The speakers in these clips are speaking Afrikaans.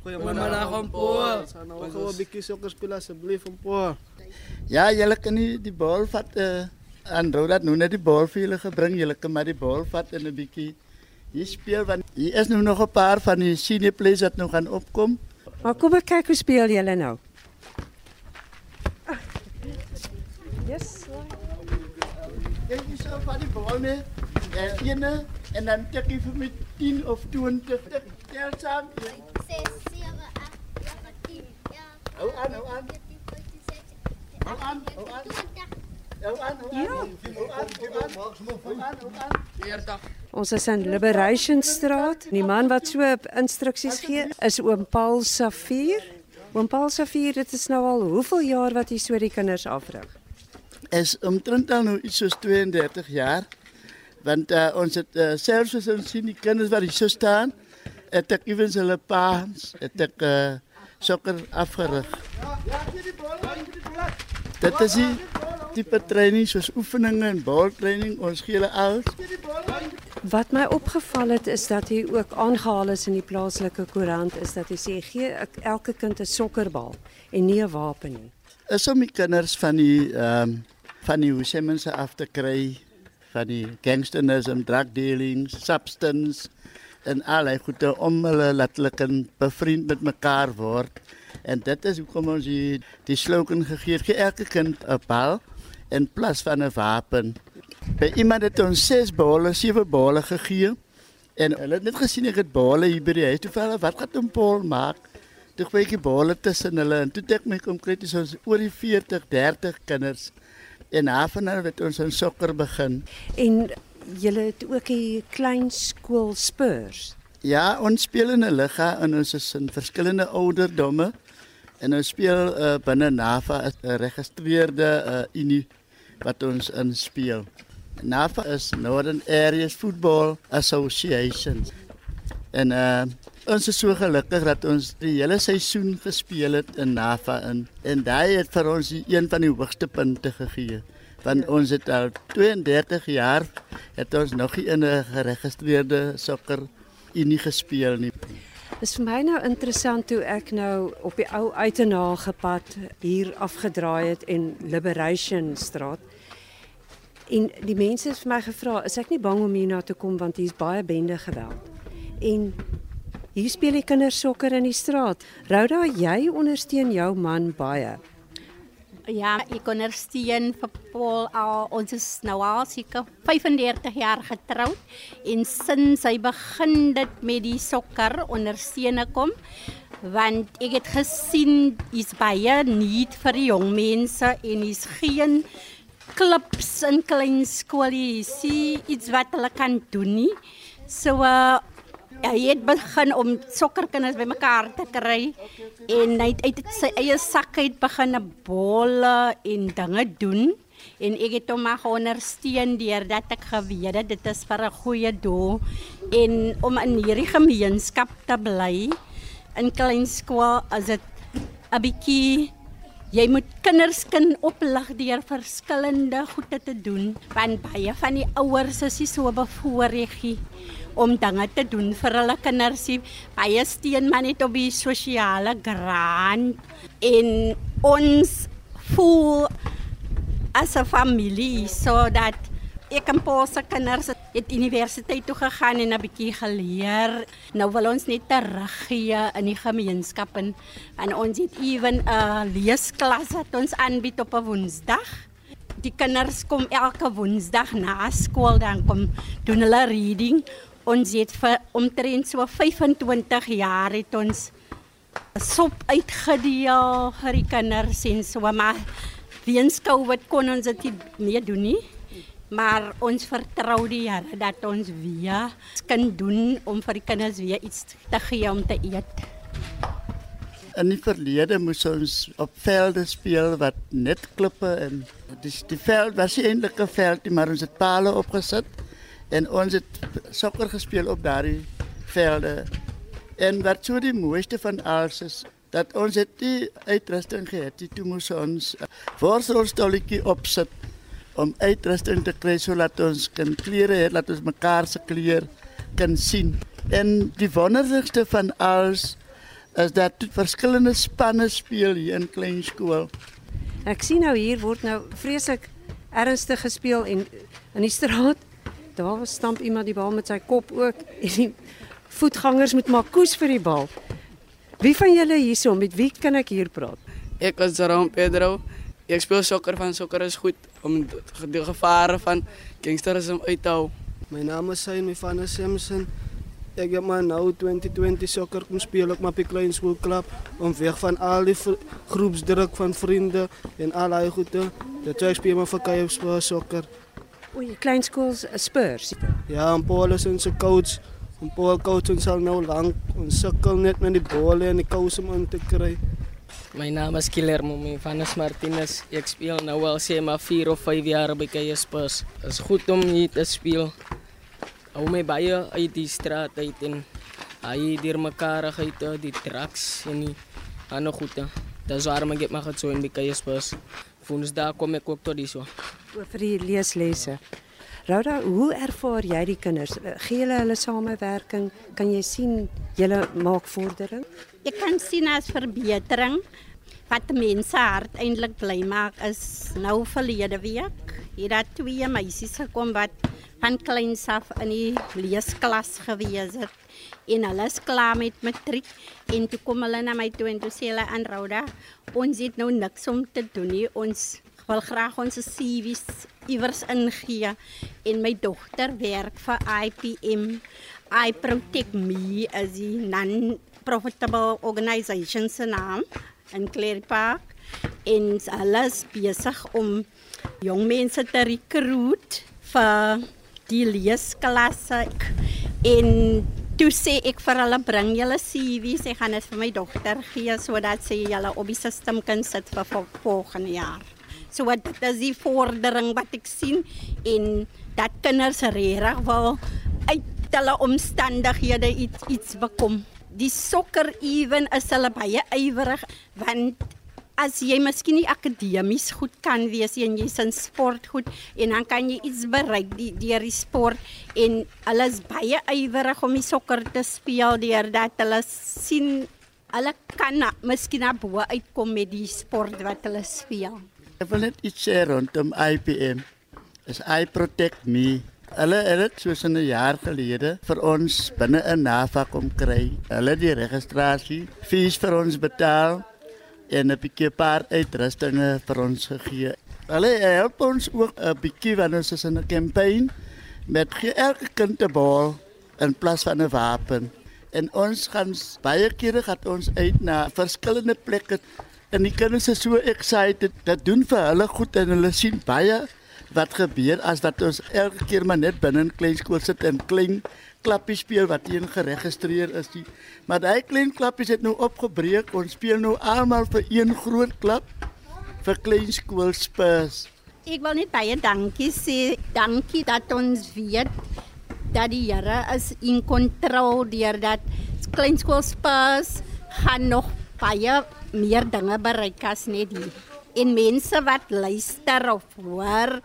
Goeiemiddag om po. Sal nou gou 'n bietjie sokker speel asseblief om po. Ja, julle kan nie die bal vat uh, en rou dat nou net die bal vir julle gebring. Julle kan maar die bal vat en 'n bietjie hier speel want hier is nou nog 'n paar van die senior players wat nou gaan opkom. Maar kom ek kyk hoe speel julle nou. Yes. Kyk jy so van die bal nee. En ene en dan tik jy vir my 10 of 20. Tel saam. 6, 7, 8, 9, 10. Ja. Hou aan, hou aan. 14, 15, 16, Hou aan, hou aan. 20. Hou aan, hou aan. Hou aan, hou aan. Hou aan, hou aan. 40. Ons is in Liberation Straat. Die man wat so instruksies gee is oom Paul Safier. Oom Paul Safier, dit is nou al hoeveel jaar wat hy so die kinders afrig? is omtrent al nou iets soos 32 jaar. Want uh, ons het uh, selfs as ons sien die kinders wat hier so staan, het ek ewens hulle paans, het ek uh, sokker afgerig. Dit is die tipe training soos oefeninge en baltraining, ons gee hulle al. Wat my opgeval het is dat hy ook aangehaal is in die plaaslike koerant is dat hy sê gee elke kind 'n sokkerbal en nie 'n wapen nie. Is om die kinders van die ehm um, van die hoe sê mense af te kry van die gangsterisme, drug dealing, substance en allerlei goede om hulle bevriend met mekaar word. En dit is hoekom ons die, die slogan gegee elke kind 'n bal in plaas van 'n wapen. By iemand het ons 6 bale, 7 bale gegee. En hulle het net gesien ek het bale hier by die wat gaan hom Paul maak? Toe gooi ek die bale tussen hulle en toe dink my konkreet is ons oor die 40, 30 kinders. En hafenaar het ons in sokker begin. En julle het ook 'n klein skool Spurs. Ja, ons speel in 'n liga en ons is in verskillende ouderdomme. En ons speel uh, binne NAFA 'n geregistreerde uh, unie wat ons inspeel. NAFA is Northern Areas Football Association. En uh, ons is so gelukkig dat ons die hele seisoen gespeel het in NAFA in en daai het vir ons die een van die hoogste punte gegee. Want ons het al 32 jaar het ons nog nie in 'n geregistreerde sokker unie gespeel nie. Dis vir my nou interessant toe ek nou op die ou Uitenhage pad hier afgedraai het en Liberation Straat. En die mense het vir my gevra, is ek nie bang om hier na te kom want hier's baie bende geweld. En hier speel die kinders sokker in die straat. Rhoda, jy ondersteun jou man baie. Ja, ek ondersteun vir Paul al ons is nou al seker 35 jaar getroud en sinds hy begin dit met die sokker ondersteun ek hom want ek het gesien is baie niet vir die jong mense en is geen klips in klein skoolie sien iets wat hulle kan doen nie. So uh, hy het begin om sokkerkinders bymekaar te kry en hy het uit sy eie sak uit begin bolle en dinge doen en ek het hom maar ondersteun deurdat ek geweet het dit is vir 'n goeie doel en om in hierdie gemeenskap te bly in klein skool as dit 'n bietjie Jy moet kinders kan oplig deur verskillende goede te doen want baie van die ouers is nie so bevoorreg nie om dinge te doen vir hulle kinders. Baie steun maar net op die sosiale grant en ons voel as 'n familie sodat ek Paul se kinders het universiteit toe gegaan en 'n bietjie geleer. Nou wil ons net teruggee in die gemeenskap en, en ons het ewen 'n leesklas wat ons aanbied op 'n Woensdag. Die kinders kom elke Woensdag na skool dan kom doen hulle reading. Ons het vir omtrent so 25 jaar het ons sop uitgedeel vir die kinders en so maar weens COVID kon ons dit nie meer doen nie. Maar ons vertrou die Here dat ons weer kan doen om vir die kinders weer iets te gee om te eet. In die verlede moes ons op velde speel wat net klippe en dis die veld was eintlik 'n veld maar ons het pale opgesit en ons het sokker gespeel op daardie velde. En wat so die mooiste van alles is dat ons het die uitrusting gehad, toe moes ons voorsorgstolletjie opsit om uitrusting te kry sodat ons kan klere hê, laat ons mekaar se kan sien. En die wonderlikste van alles is dat verskillende spanne speel hier in klein skool. Ek sien nou hier word nou vreeslik ernstig gespeel en in die straat daar stamp iemand die bal met sy kop ook en die voetgangers moet maar koes vir die bal. Wie van julle hierso met wie kan ek hier praat? Ek is Jerome Pedro. Ek speel sokker van sokker is goed om die gevare van gangsterisme uit te hou. My naam is Sein van Simpson. Ek heb maar nou 2020 soccer kom speel op my klein skoolklub om weg van al die groepsdruk van vriende en al daai goede. Dat ek speel maar vir KF soccer. O, jy kleinskool Spurs. Ja, en Paul is onze coach. En Paul coach ons al nou lang. Ons sukkel net met die bolle en die kouse om in te kry. My naam is Guillermo Mivanes Martinez. Ek speel nou al sê maar 4 of 5 jaar by KS Spurs. Dit is goed om hier te speel. Hou my baie uit die straat uit en hy deur mekaar uit die drugs en die ander goede. Dis waarom ek maar gaan so in by KS Spurs. Woensdaag kom ek ook tot hier so. O, vir die leeslesse. Rhoda, hoe ervaar jy die kinders? Gee hulle hulle samewerking? Kan jy sien julle maak vordering? Ek kan sien as verbetering wat mense hart eintlik bly maak is nou verlede week hier het twee meisies gekom wat van kleins af in die leesklas gewees het en hulle is klaar met matriek en toe kom hulle na my toe en toe sê hulle aan Rhoda ons het nou niks om te doen nie ons wil graag ons CV's iewers ingee en my dogter werk vir IPM I Protect Me as die non profitable organisation se naam in Clary Park. En hulle is besig om jong mense te recruit vir die leesklasse en toe sê ek vir hulle bring julle CV's ek gaan dit vir my dogter gee sodat sy julle op die stelsel kan sit vir vol volgende jaar. So wat dit is die vordering wat ek sien en dat kinders regtig wil uit hulle omstandighede iets iets bekom. Die sokker ewen is hulle baie ywerig want as jy miskien nie akademies goed kan wees en jy's in sport goed en dan kan jy iets bereik die deur die sport en hulle is baie ywerig om die sokker te speel deurdat hulle sien hulle kan na, miskien na bo uitkom met die sport wat hulle speel. Net iets rondom IPM. Is I Protect Me. Hulle het dit soos 'n jaar gelede vir ons binne 'n navak om kry. Hulle die registrasie fees vir ons betaal en 'n bietjie paar uitrustinge vir ons gegee. Hulle help ons ook 'n bietjie wanneer ons is in 'n kampanje met elke kind 'n bal in plaas van 'n wapen. En ons gaan baie kere gaan ons uit na verskillende plekke en die kinders is so excited. Dit doen vir hulle goed en hulle sien baie wat gebeur as wat ons elke keer maar net binne in kleinskool sit en klein klappies speel wat een geregistreer is. Die. Maar daai klein klappies het nou opgebreek. Ons speel nou almal vir een groot klap vir kleinskool Spurs. Ek wil net baie dankie sê. Dankie dat ons weet dat die Here is in kontrole deurdat kleinskoolspas gaan nog baie meer dinge bereik as net hier. En mense wat luister of hoor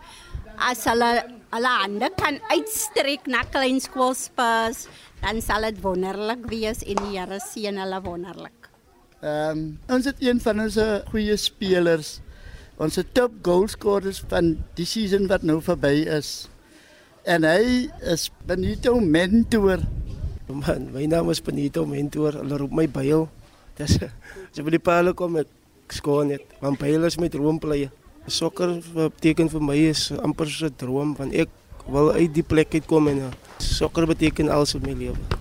as hulle hulle hande kan uitstrek na kleinskoolspas, dan sal dit wonderlik wees en die Here seën hulle wonderlik. Ehm um, ons het een van ons goeie spelers. Ons top goalscorers van die season wat nou verby is. En hy is Benito mentor. Man, my naam is Benito Mentor. Hulle roep my Byl. Dis as ek by die paal kom ek skoon net. Want Byl is my droomplayer. Sokker beteken vir my is amper so 'n droom want ek wil uit die plek uitkom en uh, sokker beteken alles in my lewe.